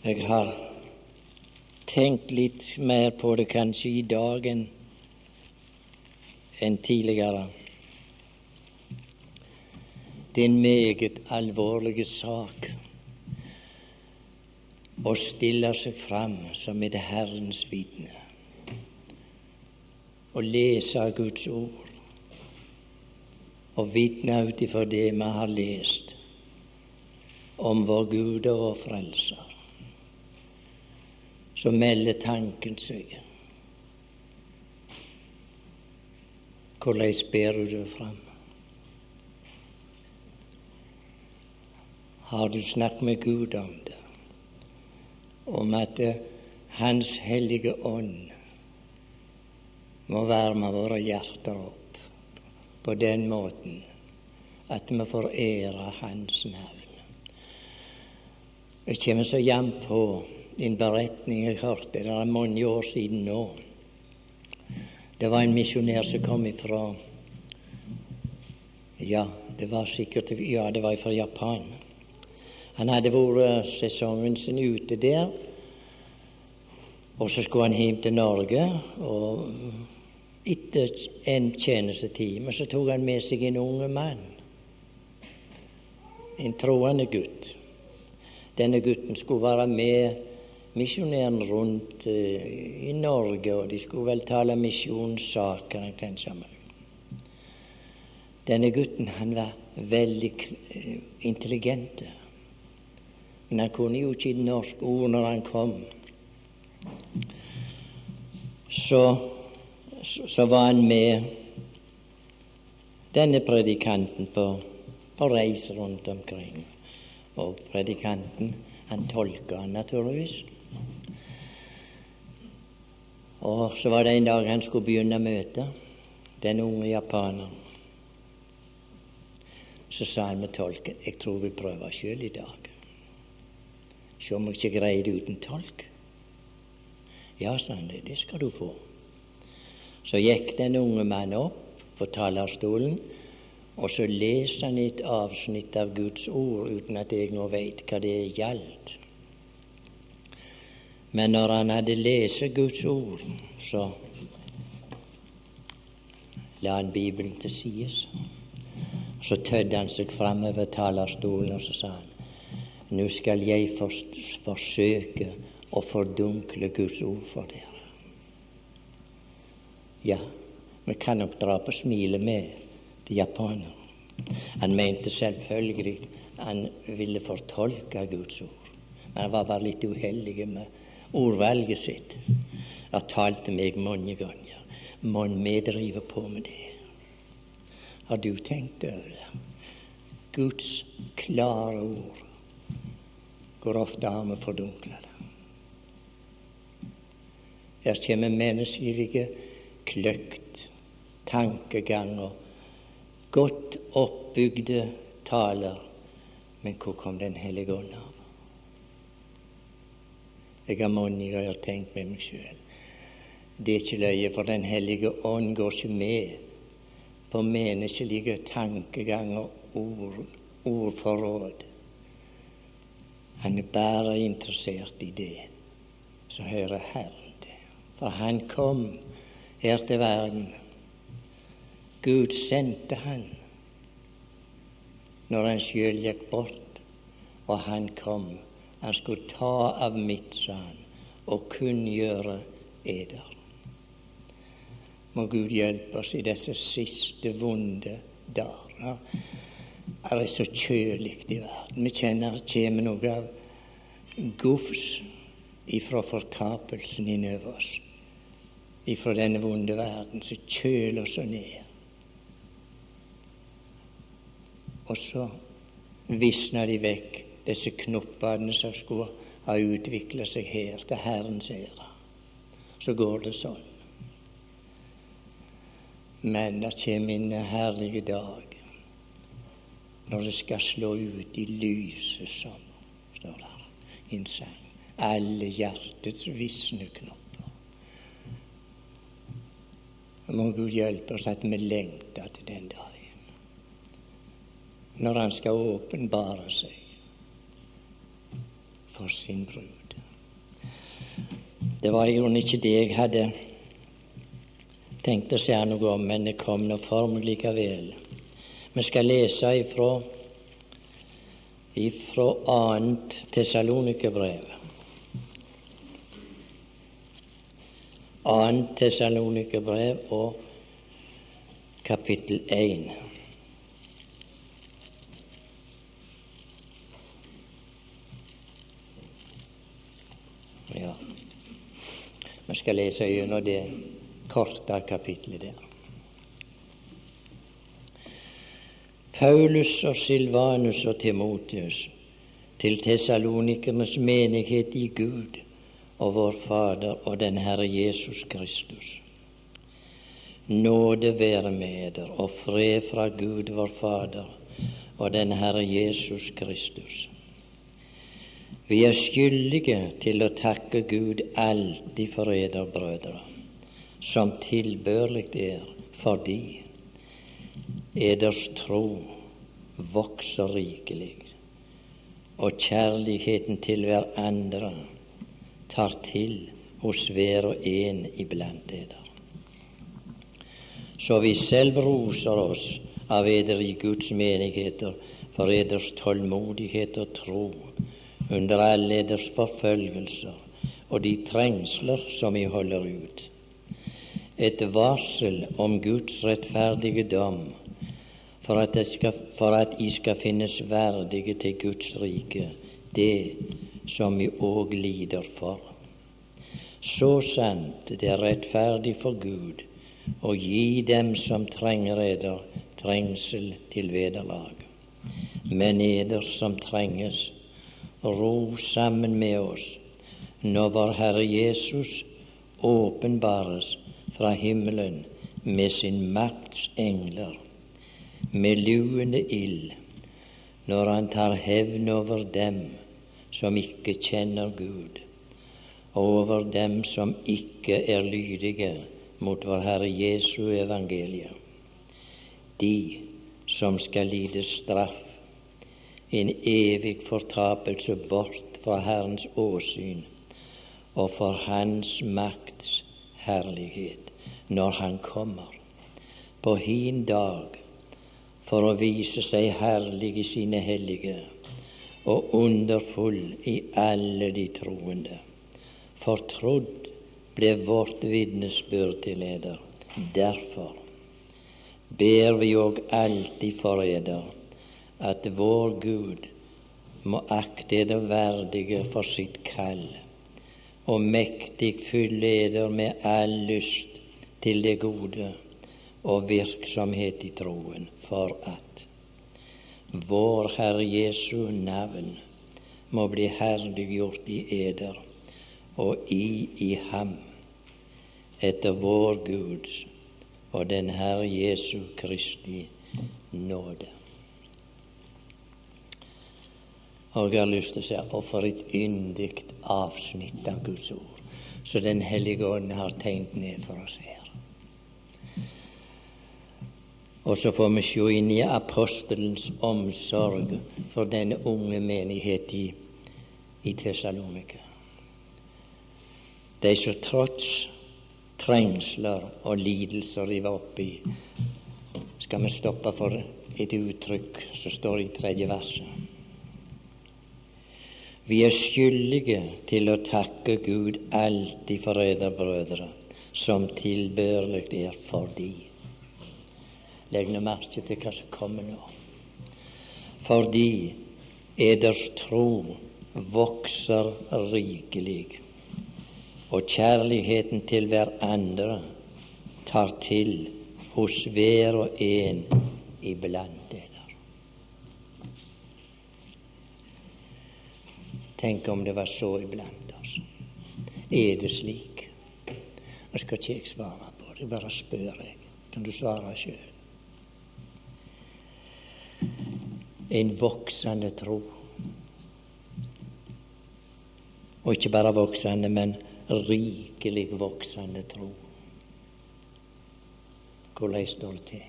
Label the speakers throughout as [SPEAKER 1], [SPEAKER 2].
[SPEAKER 1] Jeg har tenkt litt mer på det kanskje i dag enn tidligere. Det er en meget alvorlig sak å stille seg fram som et Herrens vitne og lese Guds ord og vitne ut ifra det vi har lest om vår Gud og vår Frelser. Så melder tanken seg Hvordan ber du det fram? Har du snakket med Gud om det? Om at Hans hellige ånd må varme våre hjerter opp på den måten at vi får ære Hans navn. Jeg kommer så jevnt på en beretning jeg hørte, det er mange år siden nå det var en misjonær som kom ifra Ja, det var sikkert Ja, det var fra Japan. Han hadde vært sesongen sin ute der, og så skulle han hjem til Norge. og Etter en tjenestetime så tok han med seg en unge mann, en troende gutt. Denne gutten skulle være med misjonæren rundt uh, i Norge, og de skulle vel tale misjonssaker. Denne gutten han var veldig uh, intelligent, men han kunne jo ikke norsk ord når han kom. Så, så var han med denne predikanten på, på reis rundt omkring. Og predikanten han tolka han naturligvis. Og så var det en dag han skulle begynne møtet, den unge japaneren. Så sa han med tolken jeg tror vi prøver sjøl i dag. Se om jeg ikke greier det uten tolk. Ja, sa han, det skal du få. Så gikk den unge mannen opp på talerstolen, og så leser han et avsnitt av Guds ord uten at jeg nå veit hva det gjaldt. Men når han hadde lest Guds ord, så la han Bibelen til sides. Så tødde han seg framover talerstolen og så sa han, nå skal jeg forsøke å fordunkle Guds ord for dere. Ja, vi kan nok dra på smilet med de japanere. Han mente selvfølgelig han ville fortolke Guds ord, men han var bare litt uheldig med ordvalget sitt. har talt til meg mange ganger. Mon vi driver på med det? Har du tenkt over det? Guds klare ord. Hvor ofte har vi fordunkla det? Her kommer menneskelige kløkt, tankeganger, godt oppbygde taler. Men hvor kom Den hellige ånd av? Jeg har mange ganger tenkt med meg sjøl. Det er ikke løye, for Den hellige ånd går ikke med på menneskelige tankeganger, ord, ordforråd. Han er bare interessert i det så hører Herren det. For han kom her til verden. Gud sendte han når han sjøl gikk bort, og han kom han skulle ta av mitt, sa han, og kunngjøre eder. Må Gud hjelpe oss i disse siste vonde dager. Det er så kjølig i verden. Vi kjenner det kommer noe av gufs ifra fortapelsen innover oss. Ifra denne vonde verden som kjøler oss ned. Og så visner de vekk disse knoppene som skulle ha utvikla seg her til Herrens ære. Så går det sånn. Men det kommer en herlig dag når det skal slå ut i lyset som, står der, en sang. Alle hjertets visne knopper. Må Gud hjelpe oss at vi lengter til den dagen. Når Han skal åpenbare seg for sin brud. Det var i grunnen ikke det jeg hadde tenkt å si noe om, men det kom nå for likevel. Vi skal lese ifra ifra annet Tessalonikerbrev. Annet Tessalonikerbrev og kapittel 1. Ja, vi skal lese gjennom det korte kapitlet der. Paulus og Silvanus og Timotius til Tessalonikernes menighet i Gud og vår Fader og den Herre Jesus Kristus. Nåde være med dere og fred fra Gud vår Fader og den Herre Jesus Kristus. Vi er skyldige til å takke Gud alltid for eder brødre, som tilbørlig er fordi eders tro vokser rikelig, og kjærligheten til hverandre tar til hos hver og en iblant eder. Så vi selv roser oss av eder i Guds menigheter for eders tålmodighet og tro under alle eders forfølgelser og de trengsler som vi holder ut. Et varsel om Guds rettferdige dom, for at, skal, for at I skal finnes verdige til Guds rike, det som vi òg lider for. Så sant det er rettferdig for Gud å gi dem som trenger eder, trengsel til vederlag. Men eder som trenges, ro sammen med oss. Når vår Herre Jesus åpenbares fra himmelen med sin makts engler, med luende ild, når han tar hevn over dem som ikke kjenner Gud, og over dem som ikke er lydige mot vår Herre Jesu evangelium. De som skal lide straff en evig fortapelse bort fra Herrens åsyn og for Hans makts herlighet når Han kommer på hin dag for å vise seg herlig i sine hellige og underfull i alle de troende. Fortrodd ble vårt vitnesbyrd til eder. Derfor ber vi òg alltid for eder at vår Gud må akte eder verdige for sitt kall, og mektig fylle eder med all lyst til det gode og virksomhet i troen, for at vår Herre Jesu navn må bli herliggjort i eder og i i ham, etter vår Guds og den Herre Jesu Kristi nåde. Og jeg har lyst til å si og for et yndig avsnitt av Guds ord så Den hellige ånd har tegnet ned for oss her. Og så får vi se inn i apostelens omsorg for denne unge menighet i, i Tessalonika. De som trots trengsler og lidelser de var oppe i, skal vi stoppe for et uttrykk som står i tredje verset. Vi er skyldige til å takke Gud alltid for eder brødre, som tilbørlig er fordi. Legg nå merke til hva som kommer nå. Fordi eders tro vokser rikelig, og kjærligheten til hverandre tar til hos hver og en iblant dere. Tenk om det var så iblant oss. Er det slik? Nå skal ikke jeg svare på det, bare spør jeg. Kan du svare sjøl? En voksende tro. Og ikke bare voksende, men rikelig voksende tro. Hvordan står det til?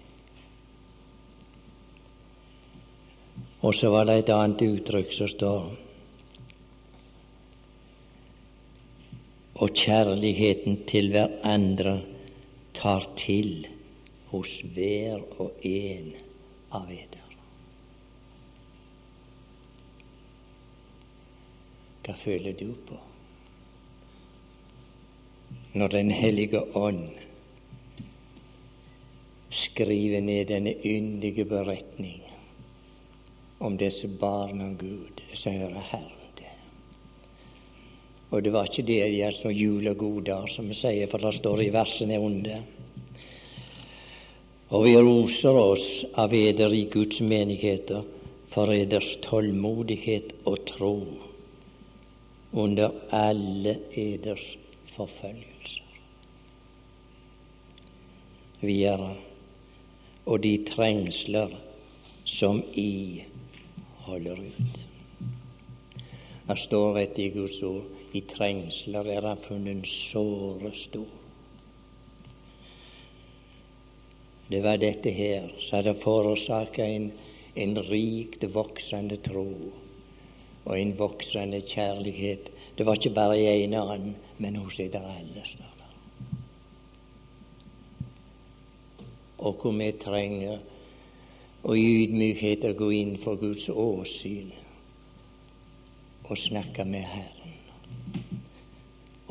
[SPEAKER 1] Og så var det et annet uttrykk som står og kjærligheten til hverandre tar til hos hver og en av eder. Hva føler du på når Den hellige ånd skriver ned denne yndige beretning om disse barna Gud som hører Herren? Og det var ikke det de er så julegoder, som vi sier, for det står i versene under. Og vi roser oss av eder i Guds menigheter for eders tålmodighet og tro under alle eders forfølgelser. Videre og de trengsler som i holder ut. Det står rett i Guds ord i trengsler er han funnet såre stor. Det var dette her som hadde forårsaka en, en rikt voksende tro og en voksende kjærlighet. Det var ikke bare i ene annen, men hos dere alle. Og hvor vi trenger og i ydmykhet å gå inn for Guds åsyn og snakke med Herren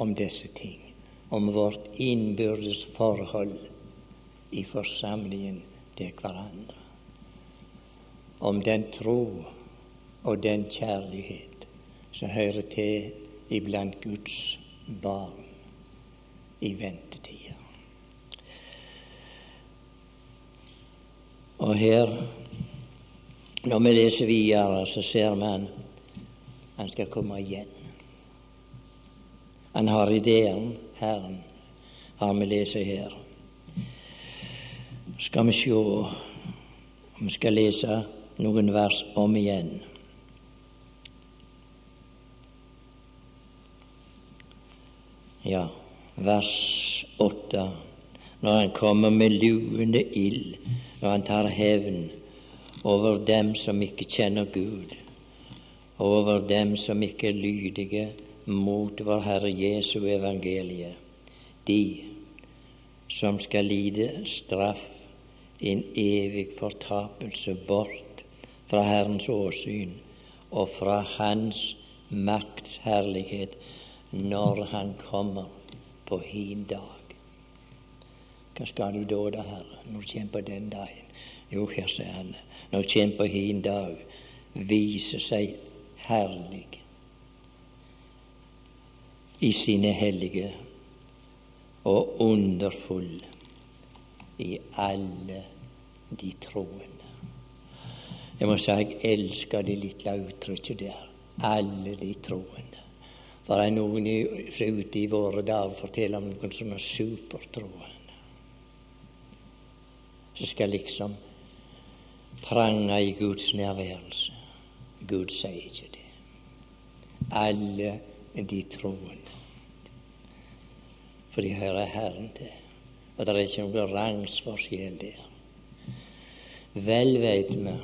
[SPEAKER 1] om disse ting, om vårt innbyrdes forhold i forsamlingen til hverandre. Om den tro og den kjærlighet som hører til iblant Guds barn i ventetida. Og her, når vi leser videre, så ser man han skal komme igjen. Han har ideen, Herren, har vi lest her skal vi se om vi skal lese noen vers om igjen. Ja, vers åtte. Når han kommer med luende ild, når han tar hevn over dem som ikke kjenner Gud, over dem som ikke er lydige mot vår Herre Jesu evangelie, de som skal lide straff en evig fortapelse bort fra Herrens åsyn og fra Hans makts herlighet når Han kommer på hin dag. Hva skal du da, da, Herre, når du kommer på den dagen? Jo, her sier han, når du kommer på hin dag, viser seg herlig i sine hellige og underfull i alle de troende. Jeg må si jeg elsker det lille uttrykket der. Alle de troende. For det er noen som ute i våre dager forteller om noen som er supertroende. Som skal liksom prange i Guds nærværelse. Gud sier ikke det. Alle de troende. For de hører Herren til og det er ikke noen rangsforskjell der. Vel veit vi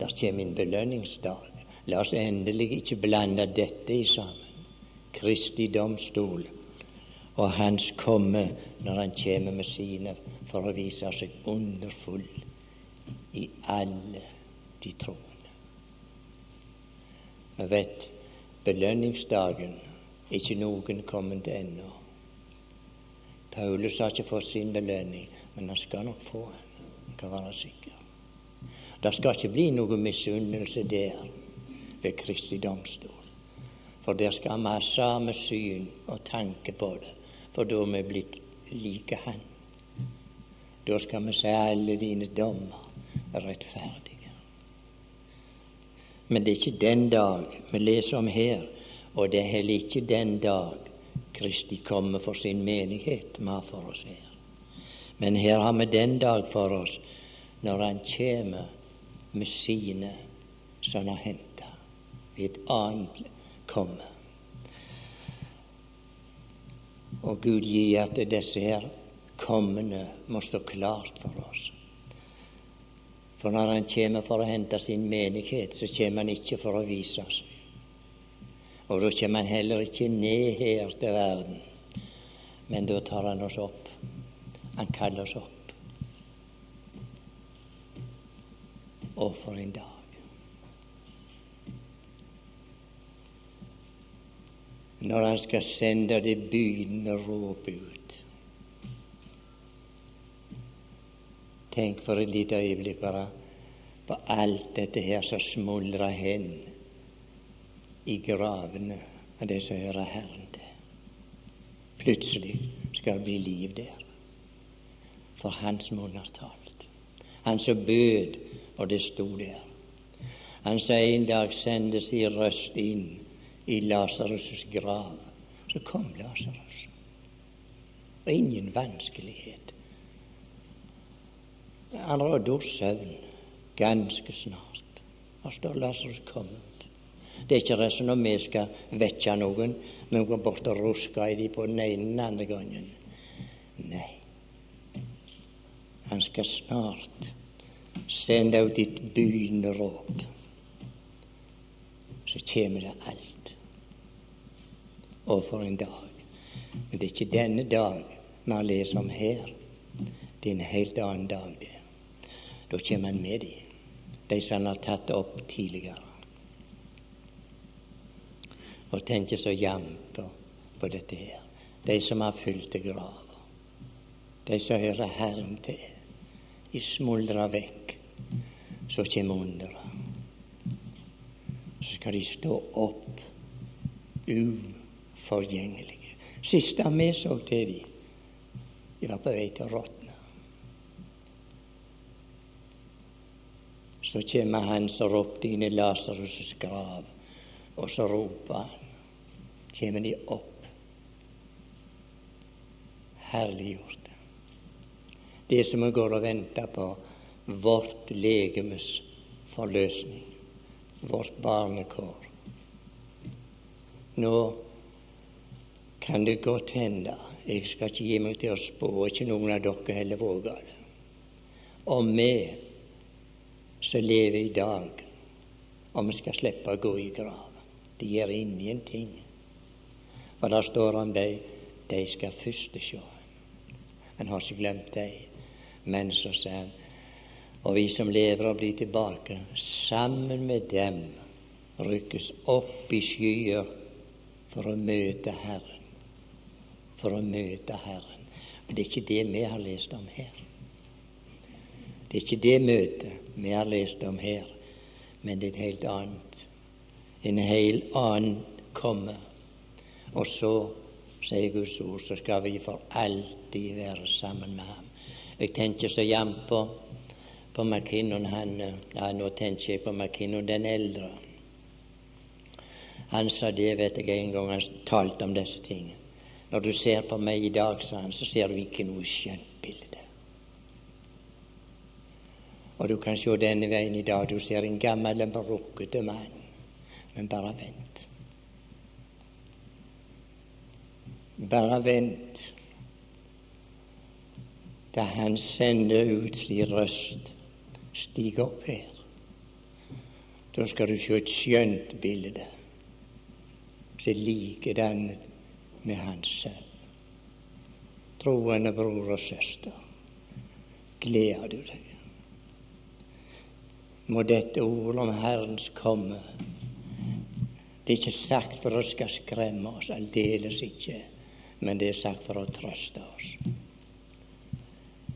[SPEAKER 1] der kommer en belønningsdag. La oss endelig ikke blande dette i sammen. Kristi domstol og Hans komme når Han kommer med sine for å vise seg underfull i alle de troende. Vi vet belønningsdagen ikke noen kommet ennå. Paulus har ikke fått sin belønning, men han skal nok få den. Han kan være sikker. Det skal ikke bli noe misunnelse der ved Kristi domstol. For der skal vi ha samme syn og tanke på det, for da er vi blitt like Han. Da skal vi si alle dine dommer er rettferdige. Men det er ikke den dag vi leser om her, og det er heller ikke den dag Kristi komme for sin menighet vi har for oss her. Men her har vi den dag for oss når Han kommer med sine som har henta ved et annet komme. Og Gud gi at disse her kommende må stå klart for oss. For når Han kommer for å hente sin menighet, så kommer Han ikke for å vise seg. Og da kommer han heller ikke ned her til verden, men da tar han oss opp. Han kaller oss opp. Og for en dag. Når han skal sende det begynnende råp ut. Tenk for et lite øyeblikk bare på alt dette her som smuldrer hen i gravene av det som hører Herren til. Plutselig skal det bli liv der. For Hans munn har talt. Han som bød, og det sto der. Han sa en dag sendes i røst inn i Lasarus' grav. Så kom Lasarus. Og ingen vanskelighet. Han rådde søvn ganske snart. Og står Lasarus kommet. Det er ikke som når vi skal vekke noen, men går bort og rusker i dem på den ene eller andre gangen. Nei. Han skal snart sende ut et begynnende. Så kommer det alt. Og for en dag. Men det er ikke denne dag vi leser om her. Det er en helt annen dag, det. Da kommer han med dem de som han har tatt opp tidligere. Og tenker så jevnt på, dette her. De som har fylte graver, De som hører Herren til. De smuldrer vekk. Så kommer underet. Så skal de stå opp uforgjengelige. Siste vi så til de, de var på vei til å råtne. Så kommer han som ropte inn i Lasarus' grav, og så roper han. Kommer de opp. Herliggjort. Det som vi går og venter på, vårt legemes forløsning, vårt barnekår. Nå kan det godt hende, jeg skal ikke gi meg til å spå, ikke noen av dere heller våger det, om vi som lever i dag, om vi skal slippe å gå i grav. Det gjør ingenting. For der står om dei de skal først sjå. Han har ikke glemt dei. Men så sier han og vi som lever og blir tilbake, sammen med dem rykkes opp i skyer for å møte Herren. For å møte Herren. Men det er ikke det vi har lest om her. Det er ikke det møtet vi har lest om her, men det er et helt annet. En helt annen komme. Og så, sier Guds ord, så skal vi for alltid være sammen med ham. Jeg tenker så jevnt på, på McKinnon, han ja, Nå tenker jeg på McKinnon den eldre. Han sa det, vet jeg, en gang han talte om disse tingene. Når du ser på meg i dag, sa han, så ser du ikke noe skjønt bilde. Og du kan se denne veien i dag. Du ser en gammel, brukkete mann. Men bare vent. Bare vent da han sender ut sin røst. Stig opp her. Da skal du se et skjønt bilde som er likedan med hans sønn. Troende bror og søster, gleder du deg? må dette ord om Herrens komme Det er ikke sagt for å skal skremme oss, aldeles ikke, men det er sagt for å trøste oss.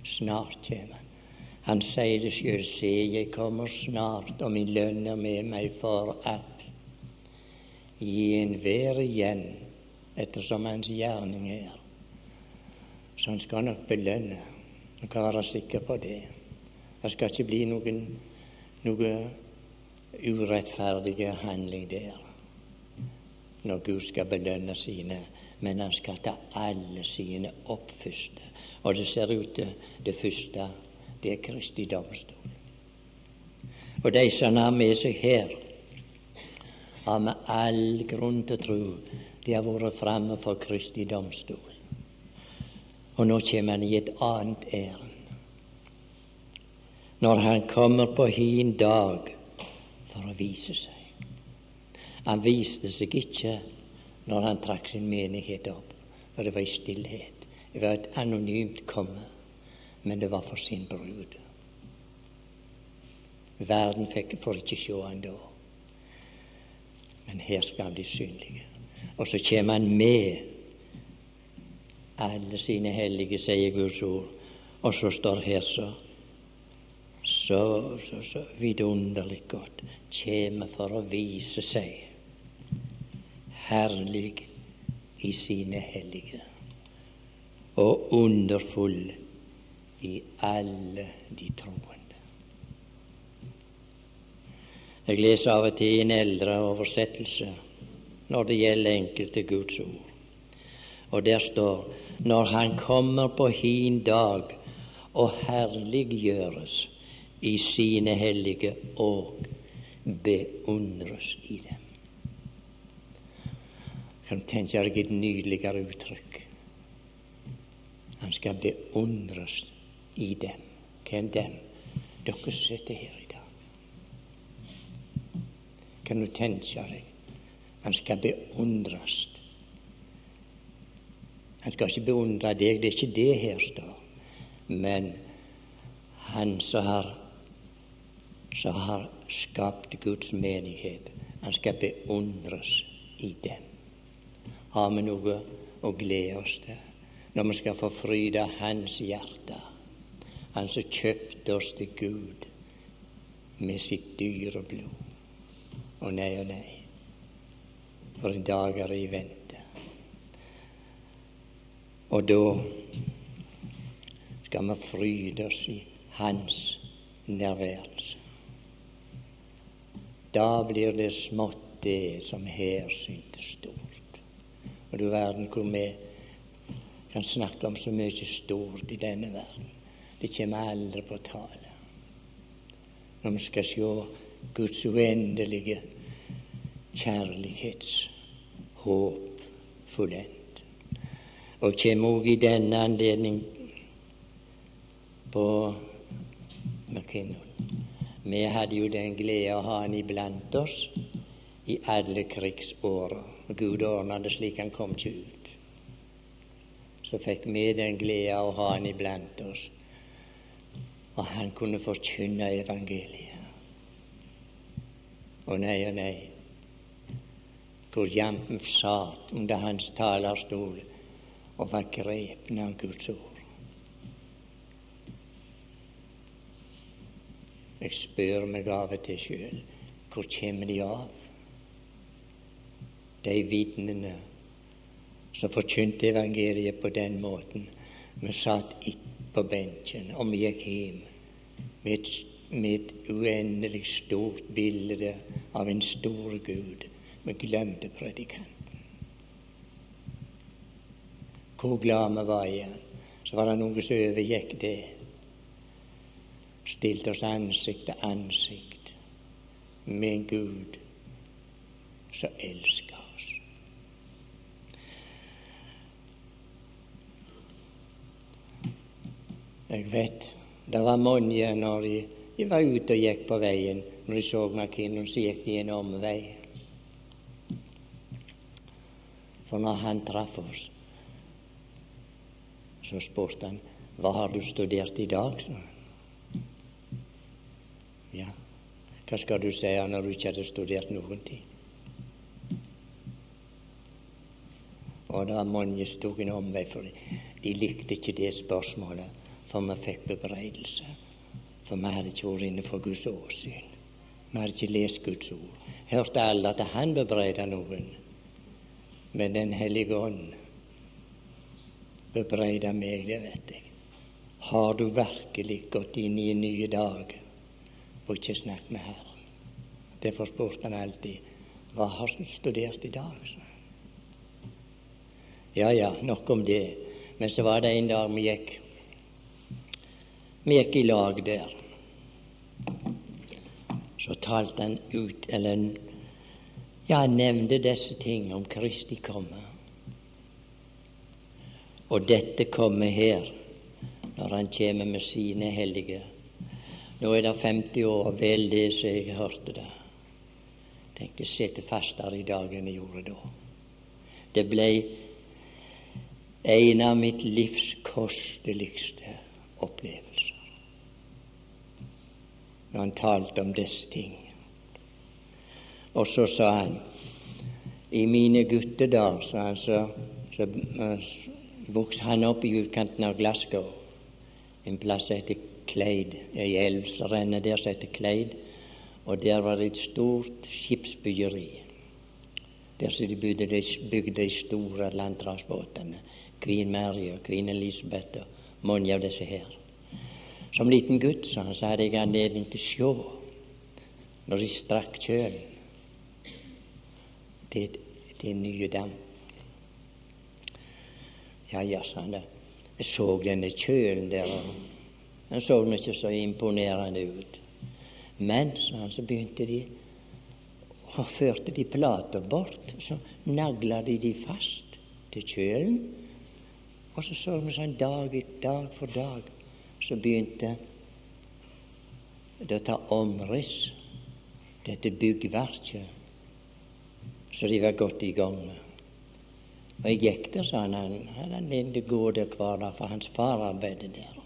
[SPEAKER 1] Snart kommer Han. Han sier det sjøl, se, jeg kommer snart, og min lønn er med meg for at gi enhver igjen ettersom hans gjerning er. Så han skal nok belønne. Han kan være sikker på det. Det skal ikke bli noen noe urettferdige handling der når Gud skal belønne sine, men han skal ta alle sine opp først. Og det ser ut til det første, det er Kristi domstol. Og de som har med seg her, har med all grunn til å tro de har vært framme for Kristi domstol. Og nå kommer han i et annet ærend når han kommer på hin dag for å vise seg. Han viste seg ikke når han trakk sin menighet opp, for det var i stillhet. Det var et anonymt komme, men det var for sin brud. Verden fikk, får ikke se han da, men her skal han bli synlig. Og så kommer han med alle sine hellige, sier Guds ord. Og så står her så så, så, så vidunderlig godt kommer for å vise seg herlig i sine hellige og underfull i alle de troende. Jeg leser av og til en eldre oversettelse når det gjelder enkelte Guds ord. Og der står når Han kommer på hin dag og herliggjøres i sine hellige og beundres i dem. Kan tenke deg et nydeligere uttrykk? Han skal beundres i dem. Hvem dem? Dere som sitter her i dag. Kan du tenke deg? Han skal beundres. Han skal ikke beundre deg, det er ikke det her står. Men han som har, som har skapt Guds menighet, han skal beundres i dem. Har vi noe å glede oss til når vi skal få fryd av Hans hjerte? Han som kjøpte oss til Gud med sitt dyre blod. Å nei og nei for en dag er det i vente. Og da skal vi fryde oss i Hans nærværelse. Da blir det smått, det som her syntes stort. Og du verden hvor vi kan snakke om så mye stort i denne verden. Det kommer aldri på tale. Når vi skal se Guds uendelige kjærlighetshåp fullendt. Og kommer òg i denne anledning på McKinnon. Vi hadde jo den glede å ha han iblant oss i alle krigsåra. Gud ordna det slik han kom ikke ut. Så fikk vi den glede å ha han iblant oss, og han kunne forkynne evangeliet. Å nei, å nei, hvor jammen satt under hans talerstol og var grepen av Guds ord. Jeg spør meg av og til sjøl hvor kommer de av? De vitnene som forkynte evangeliet på den måten. Vi satt på benken, og vi gikk hjem med et, med et uendelig stort bilde av en stor Gud vi glemte predikanten. Hvor glad vi var i. Så var det noe som overgikk det. Stilte oss ansikt til ansikt med en Gud som elsker oss. Jeg vet det var mange når de, de var ute og gikk på veien, når de så McKinnon, så gikk de en omvei. For når han traff oss, så spurte han hva har du studert i dag, sa. Ja, hva skal du si når du ikke hadde studert noen ting? Og det var mange som tok en omvei, for de likte ikke det spørsmålet, for vi fikk bebreidelse. For vi hadde ikke vært inne for Guds åsyn. Vi hadde ikke lest Guds ord. Hørte alle at han bebreidet noen Men Den hellige ånd bebreidet meg, det vet jeg. Har du virkelig gått inn i en ny dag og ikke snakket med Herren? Derfor spurte han alltid hva har du studert i dag? Ja, ja, nok om det. Men så var det en dag vi gikk Vi gikk i lag der. Så talte han ut, eller ja, han nevnte disse ting om Kristi komme. Og dette kommer her, når han kommer med sine hellige. Nå er det 50 år, vel det som jeg hørte det. Tenk, sitte fastere i dag enn jeg gjorde da. Det ble en av mitt livs kosteligste opplevelser når han talte om disse ting. Og så sa han i mine guttedager, sa han, så, så uh, vokste han opp i utkanten av Glasgow, en plass som heter Kleid, ei elv som renner der som heter Kleid, og der var det et stort skipsbyggeri. Der som de bygde de, bygde de store landtransportene. Queen Mary og Queen Elizabeth og mange av disse her. Som liten gutt så, hadde jeg anledning til å se når de strakk kjølen. Det, er nye dam. Ja, ja, sa han. Jeg så denne kjølen der, den så ikke så imponerende ut. Men, sa han, så begynte de og førte de plata bort. Så nagla de de fast til kjølen. Og så så vi sånn dag, dag for dag så begynte det å ta omriss, dette byggverket, så de var godt i gang. Og jeg gikk der, sa han, han hadde gå der hver dag, for hans far arbeidet der.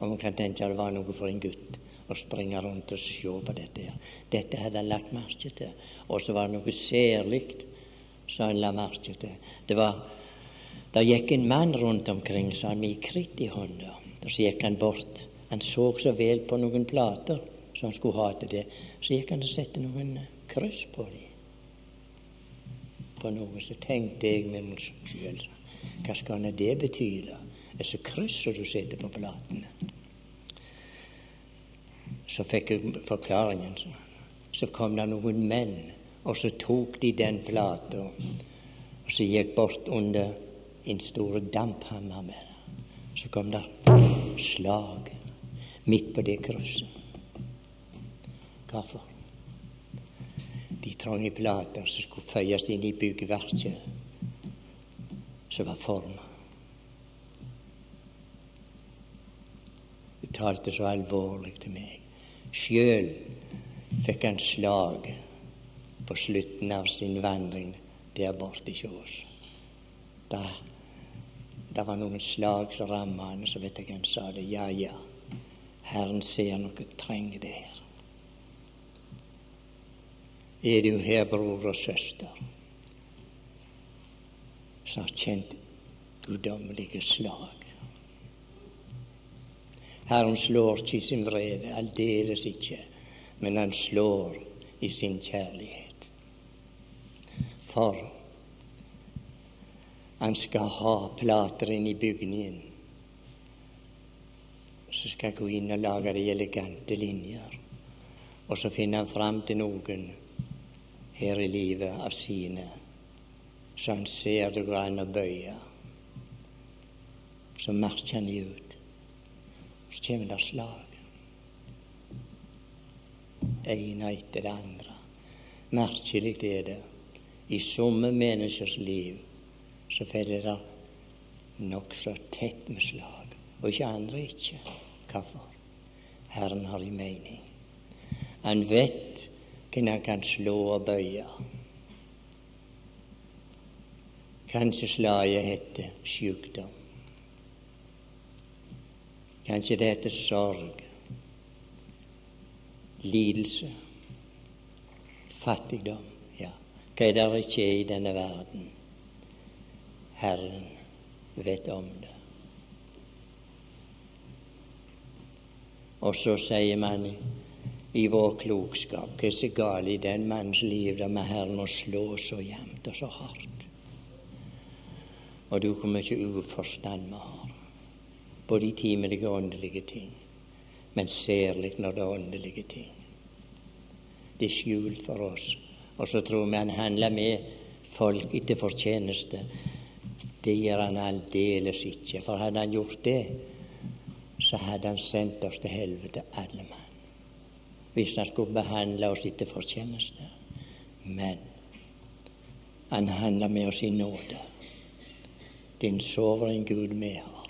[SPEAKER 1] Og man kan tenke at det var noe for en gutt å springe rundt og se på dette. her. Dette hadde han lagt merke til. Og så var det noe særlig som han la merke til. Det var Der gikk en mann rundt omkring, sa han, med kritt i hånda. Så gikk han bort. Han så så vel på noen plater som han skulle ha til det. Så gikk han og satte noen kryss på dem. På noe så tenkte jeg med meg sjøl hva skal det bety, da? Disse kryssene du setter på platene. Så fikk jeg forklaringen. Så, så kom det noen menn, og så tok de den plata, og så gikk bort under en stor damphammer med. Så kom det slag midt på det krysset. Hvorfor? De trange plater som skulle føyes inn i byggverket som var forma. Det talte så alvorlig til meg. Sjøl fikk han slag på slutten av sin vandring der borte hos oss. Da det var noen slag som rammet han, så vet jeg han sa det. Ja, ja, Herren ser noe trenger det her. Er du her, bror og søster, som har kjent guddommelige slag? Herren slår ikke i sin vrede, aldeles ikke, men han slår i sin kjærlighet. For han skal ha plater inn i bygningen så skal gå inn og lage de elegante linjer. Og så finner han fram til noen her i livet av sine, så han ser det går an å bøye. Så marsjer han ut. Så kommer det slag. Ene etter det andre. Merkelig er det. I somme menneskers liv så faller det nokså tett med slag. Og ikke andre ikke. Hvorfor? Herren har en mening. Han vet hvem han kan slå og bøye. Kanskje slaget heter sykdom. Kanskje det heter sorg, lidelse, fattigdom. Ja, hva er det ikke i denne verden? Herren vet om det. Og så sier man i vår klokskap hva er så galt i den manns liv der med Herren må slå så jevnt og så hardt. Og du hvor mye uforstand vi har både i timelige åndelige ting, men særlig når det er åndelige ting. Det er skjult for oss. Og så tror vi han handler med folk etter fortjeneste. Det gjør han aldeles ikke. For hadde han gjort det, så hadde han sendt oss til helvete alle mann. Hvis han skulle behandle oss etter fortjeneste. Men han handler med oss i nåde. Din soveren Gud vi har.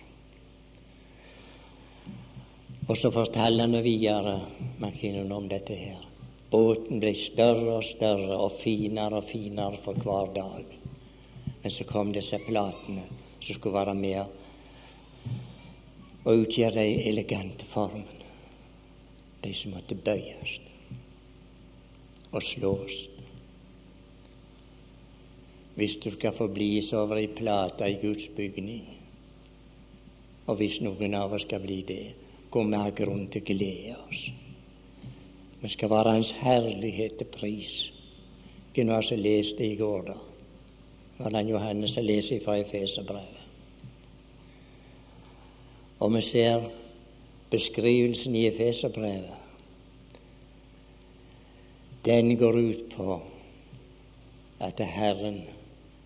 [SPEAKER 1] Og så forteller han videre Makinen om dette her. Båten ble større og større og finere og finere for hver dag. Men så kom disse platene som skulle være med og utgjøre de elegante formene. De som måtte bøyes og slås. Hvis du skal få bli over ei plate i Guds bygning, og hvis noen av oss skal bli det, går vi ha grunn til å glede oss. Vi skal være Hans herlighet til pris. Hvem lest det i går, da? Var det Johannes som leser fra Efeserbrevet? Og vi ser beskrivelsen i Efeserbrevet. Den går ut på at Herren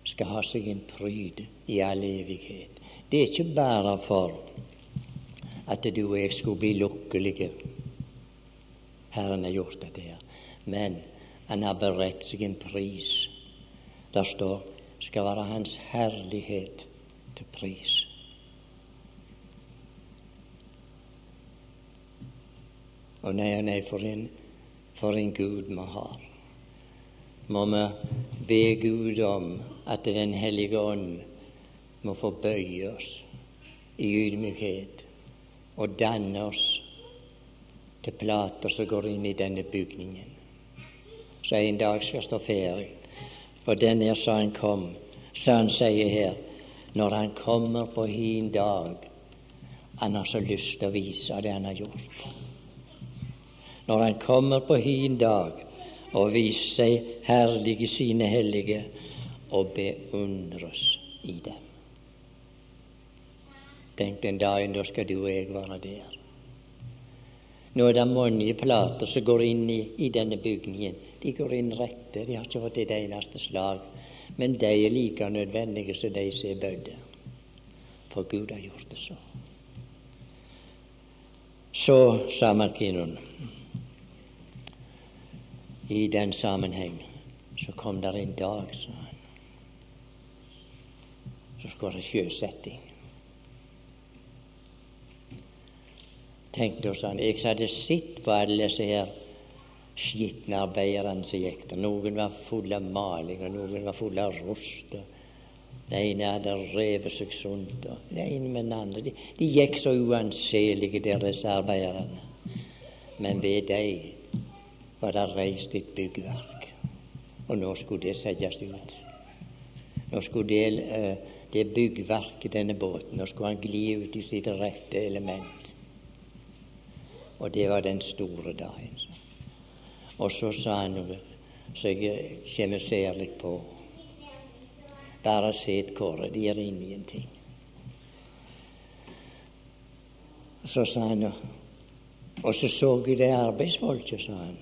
[SPEAKER 1] skal ha seg en pryd i all evighet. Det er ikke bare for at du og jeg skulle bli lukkelige. Herren har gjort det der. Men han har beredt seg en pris. Der står skal være Hans herlighet til pris. Og nei og nei, for en, for en Gud vi har. Må vi be Gud om at Den hellige ånd må få bøye oss i ydmykhet og danne oss til plater som går inn i denne bygningen, så en dag skal stå ferdig. For den er så han kom, så han sier her, når han kommer på hin dag, han har så lyst til å vise det han har gjort. Når han kommer på hin dag og viser seg herlig i sine hellige, og beundres i dem. Tenk den dagen, da skal du og jeg være der. Nå er det mange plater som går inn i, i, denne bygningen. De går inn rette, de har ikke fått et eneste slag. Men de er like nødvendige som de som er bødde. For Gud har gjort det så. Så sa Markinon i den sammenheng så kom der en dag, sa han, så skulle det sjøsetting. Tenk da, sa han, jeg hadde sett på alle disse her skitne arbeiderne som gikk der. Noen var fulle av maling, og noen var fulle av rust. Det ene hadde revet seg sunt, og den ene med den andre. De, de gikk så uanselige, disse arbeiderne. Men ved dem var det reist et byggverk, og nå skulle det settes ut. Nå skulle det, uh, det byggverket, denne båten, nå skulle han gli ut i sitt rette element. Og det var den store dagen. Og så sa han noe som jeg kommer særlig på. Bare se et kåre, de er inne i en ting. Så sa han Og så så jeg det arbeidsfolket, sa han.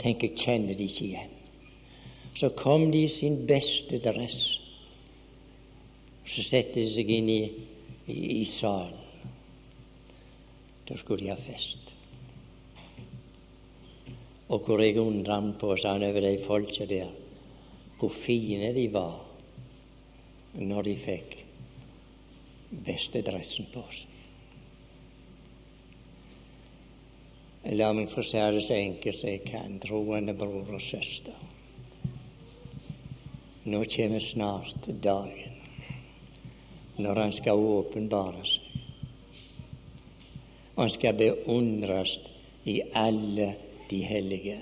[SPEAKER 1] Tenk, jeg kjenner de ikke igjen. Så kom de i sin beste dress. Så satte de seg inn i, i, i salen. Da skulle de ha fest. Og hvor jeg undra meg på, sa han over de folka der, hvor fine de var når de fikk beste dressen på seg. La meg få si det så enkelt som jeg kan, troende bror og søster. Nå kommer snart dagen når Han skal åpenbare seg og han skal beundres i alle de hellige.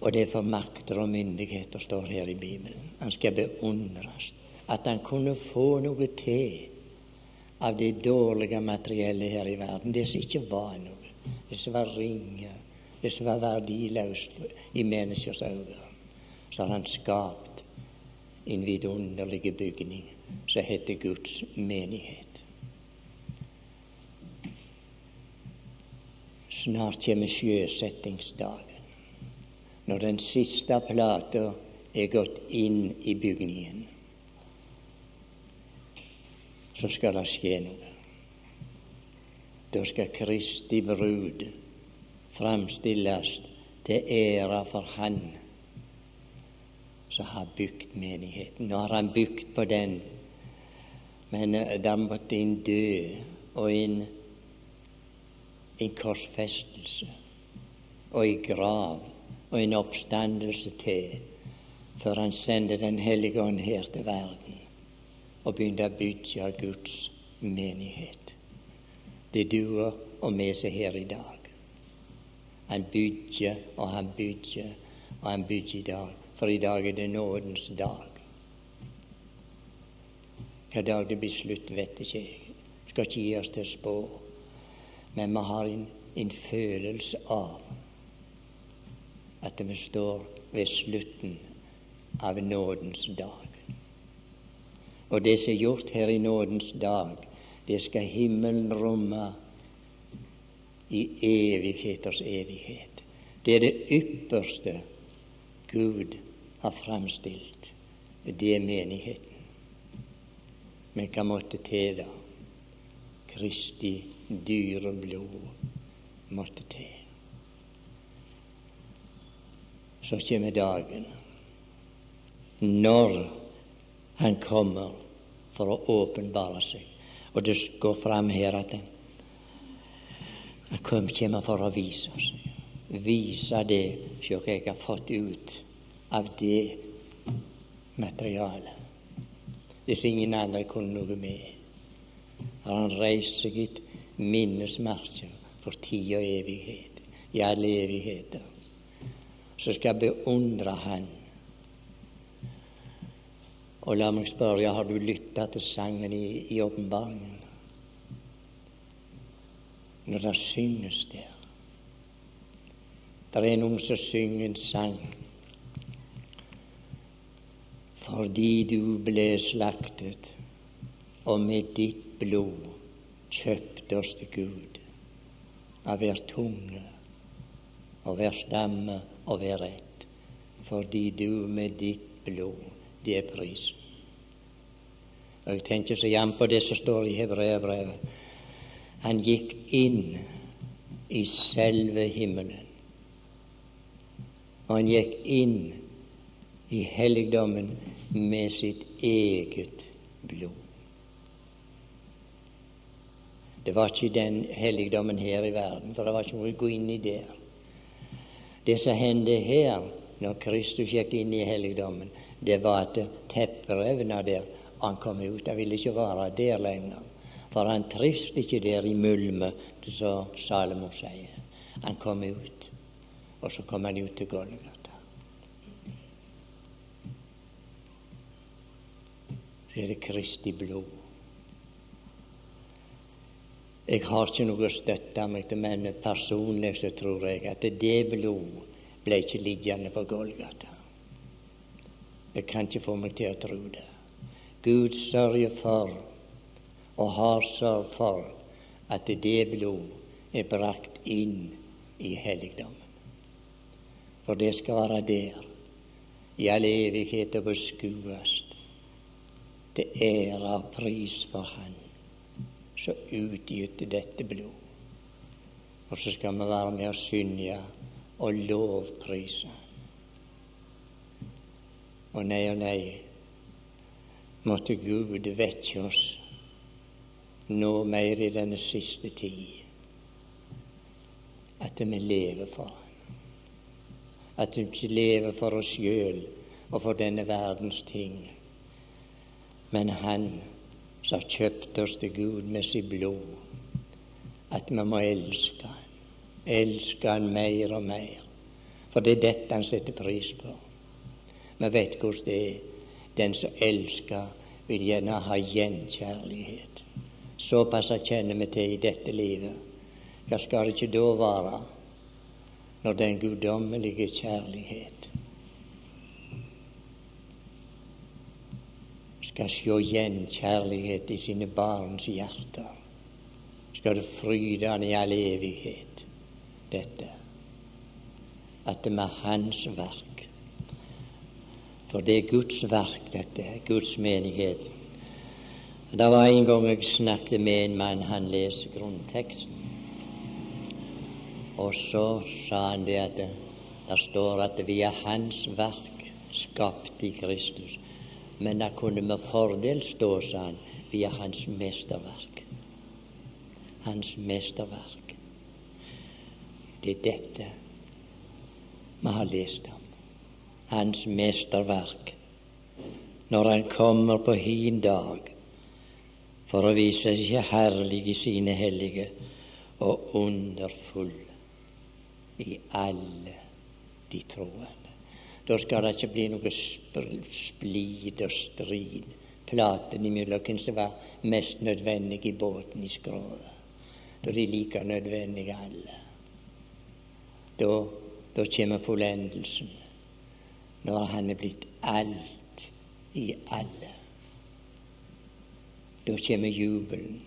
[SPEAKER 1] Og det er for makter og myndigheter står her i Bibelen. Han skal beundres. At han kunne få noe til av det dårlige materiellet her i verden. Det som ikke var noe. Det som var ringe. Det som var verdiløst i menneskers øyne. Så har han skapt en vidunderlig bygning som heter Guds menighet. Snart kommer sjøsettingsdagen, når den siste plata er gått inn i bygningen. Så skal det skje noe. Da skal Kristi brud framstilles til ære for Han som har bygd menigheten. Nå har Han bygd på den, men da måtte en dø og en en korsfestelse og en grav og en oppstandelse til før han sendte Den hellige ånd her til verden og begynte å bygge Guds menighet. Det duer og som er her i dag. Han bygger og han bygger og han bygger i dag, for i dag er det nådens dag. Hva dag det blir slutt, vet ikke jeg. Skal ikke gi oss til å spå. Men vi har en, en følelse av at vi står ved slutten av nådens dag. Og det som er gjort her i nådens dag, det skal himmelen romme i evigheters evighet. Det er det ypperste Gud har framstilt. Det er menigheten. Men hva måtte til da? Kristi dyre blod måtte til. Så kommer dagen når han kommer for å åpenbare seg. Og det går fram her at han kommer for å vise seg. Vise det som jeg har fått ut av det materialet. Hvis ingen andre kunne noe med, har han reist seg et minnesmerke for tid og evighet, i alle evigheter, som skal beundre Han og la meg spørre, har du lytta til sangen i åpenbaringen? Når det synges der. Det er noen som synger en sang fordi du ble slaktet, og med ditt blod kjøpte til Gud av hver tunge og hver stamme og hver rett, fordi du med ditt blod, det er prisen. Og Jeg tenker så gjerne på det som står i Hebreabrevet. Han gikk inn i selve himmelen. Og han gikk inn i helligdommen med sitt eget blod. Det var ikke den helligdommen her i verden, for det var ikke noe å gå inn i der. Det som hendte her, når Kristus gikk inn i helligdommen, det var at tepperevna der han kom ut. Han ville ikke være der lenger. For han trivdes ikke der i mulmet, som Salomo sier. Han kom ut, og så kom han ut til Golgata. Så er det Kristi blod. Jeg har ikke noe å støtte meg til, men personlig så tror jeg at det blod ble ikke liggende på Golgata. Jeg kan ikke få meg til å tro det. Gud sørger for, og har sørget for, at det blod er brakt inn i helligdommen. For det skal være der i all evighet og beskues til ære og pris for Han som utgytte dette blod. Og så skal vi være med å synge og lovprise. Og nei og nei, måtte Gud vekke oss nå mer i denne siste tid at vi lever for Han. At vi ikke lever for oss sjøl og for denne verdens ting, men Han som har kjøpt oss til Gud med sitt blod, at vi må elske Han. Elske Han mer og mer. For det er dette Han setter pris på. Vi vet hvordan det er. Den som elsker, vil gjerne ha gjenkjærlighet. Såpass kjenner vi til i dette livet. Hva skal det ikke da være når den guddommelige kjærlighet skal sjå gjenkjærlighet i sine barns hjerter? Skal det fryde han i all evighet, dette? At det var Hans verk for det er Guds verk, dette. Guds menighet. Det var en gang jeg snakket med en mann. Han leser grunnteksten. Og så sa han det at det, der står at vi er Hans verk, skapt i Kristus. Men det kunne med fordel stå, han, vi er Hans mesterverk. Hans mesterverk. Det er dette vi har lest om. Hans mesterverk når han kommer på hin dag for å vise seg herlig i sine hellige og underfull i alle de troende. Da skal det ikke bli noe splid og strid, platen imellom hvem som var mest nødvendig i båten i skrovet. Da er de like nødvendige alle. Da, da kommer fullendelsen, når han er blitt alt i alle. Da kommer jubelen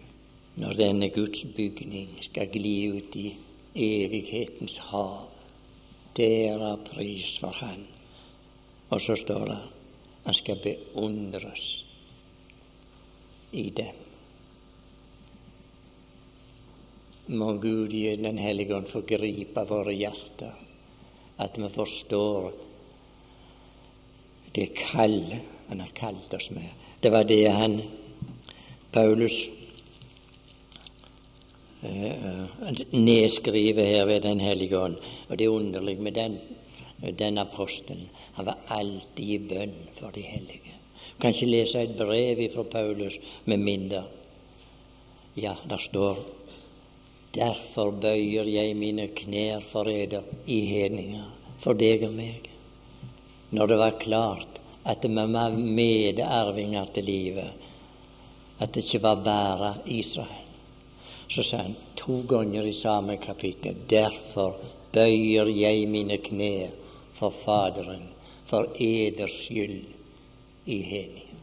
[SPEAKER 1] når denne Guds bygning skal gli ut i evighetens hav. Der er pris for Han. Og så står det han skal beundres i dem. Må Gud gi Den hellige ånd få gripe våre hjerter, at vi forstår det kallet han har kalt oss med. Det var det han Paulus uh, nedskriver her ved Den hellige ånd. Og det er underlig med den, den apostelen. Han var alltid i bønn for de hellige. Kanskje lese et brev fra Paulus med mindre. Ja, der står Derfor bøyer jeg mine knær for eder i hedninger, for deg og meg. Når det var klart at vi var medarvinger til livet, at det ikke var bare Israel. Så sa han to ganger i samme kapittel Derfor bøyer jeg mine knær for Faderen, for eders skyld i helgen.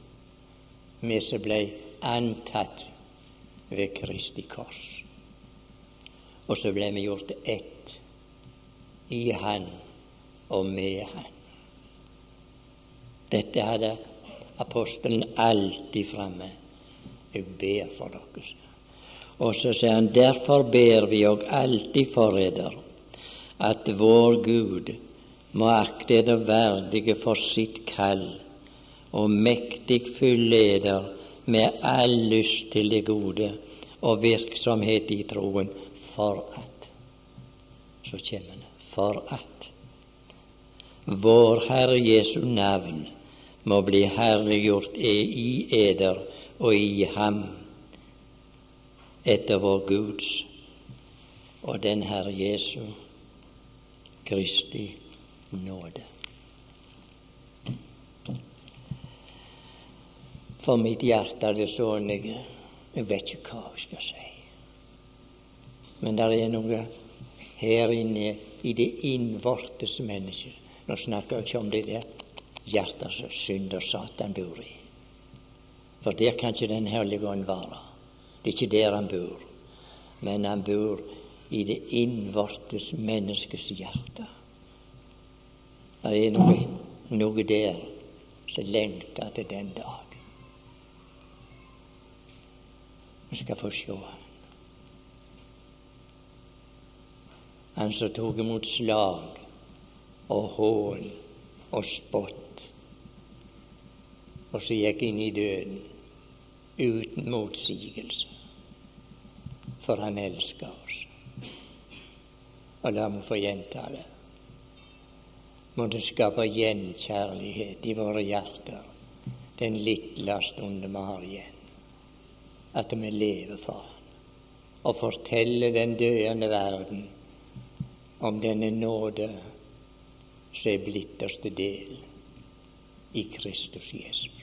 [SPEAKER 1] Vi som ble antatt ved Kristi kors. Og så ble vi gjort ett i Han og med Han. Dette hadde apostelen alltid framme. Jeg ber for dere. Og så sier han derfor ber vi òg alltid forræder, at vår Gud må akte eder verdige for sitt kall og mektig fylle eder med all lyst til det gode og virksomhet i troen, for at. Så kommer det for at. Vår Herre Jesu navn må bli herliggjort i eder og i ham etter vår Guds og den Herre Jesu Kristi nåde. For mitt hjerte er det sånn jeg, jeg vet ikke hva jeg skal si. Men det er noe her inne i det innvortes mennesket. Nå snakker jeg ikke om det der hjertet som synd og Satan bor i. For der kan ikke Den hellige ånd være. Det er ikke der han bor. Men han bor i det innvortes menneskes hjerte. Det er noe, noe der som lengter til den dagen. Vi skal få se han. Han som tok imot slag og hån og spott og så gikk inn i døden uten motsigelse. For han elsker oss. Og la meg få gjenta det. Må det skape gjenkjærlighet i våre hjerter den lille stunden vi har igjen. At vi lever for Han og forteller den døende verden om denne nåde som er blitt oss til del i Kristus Jesus.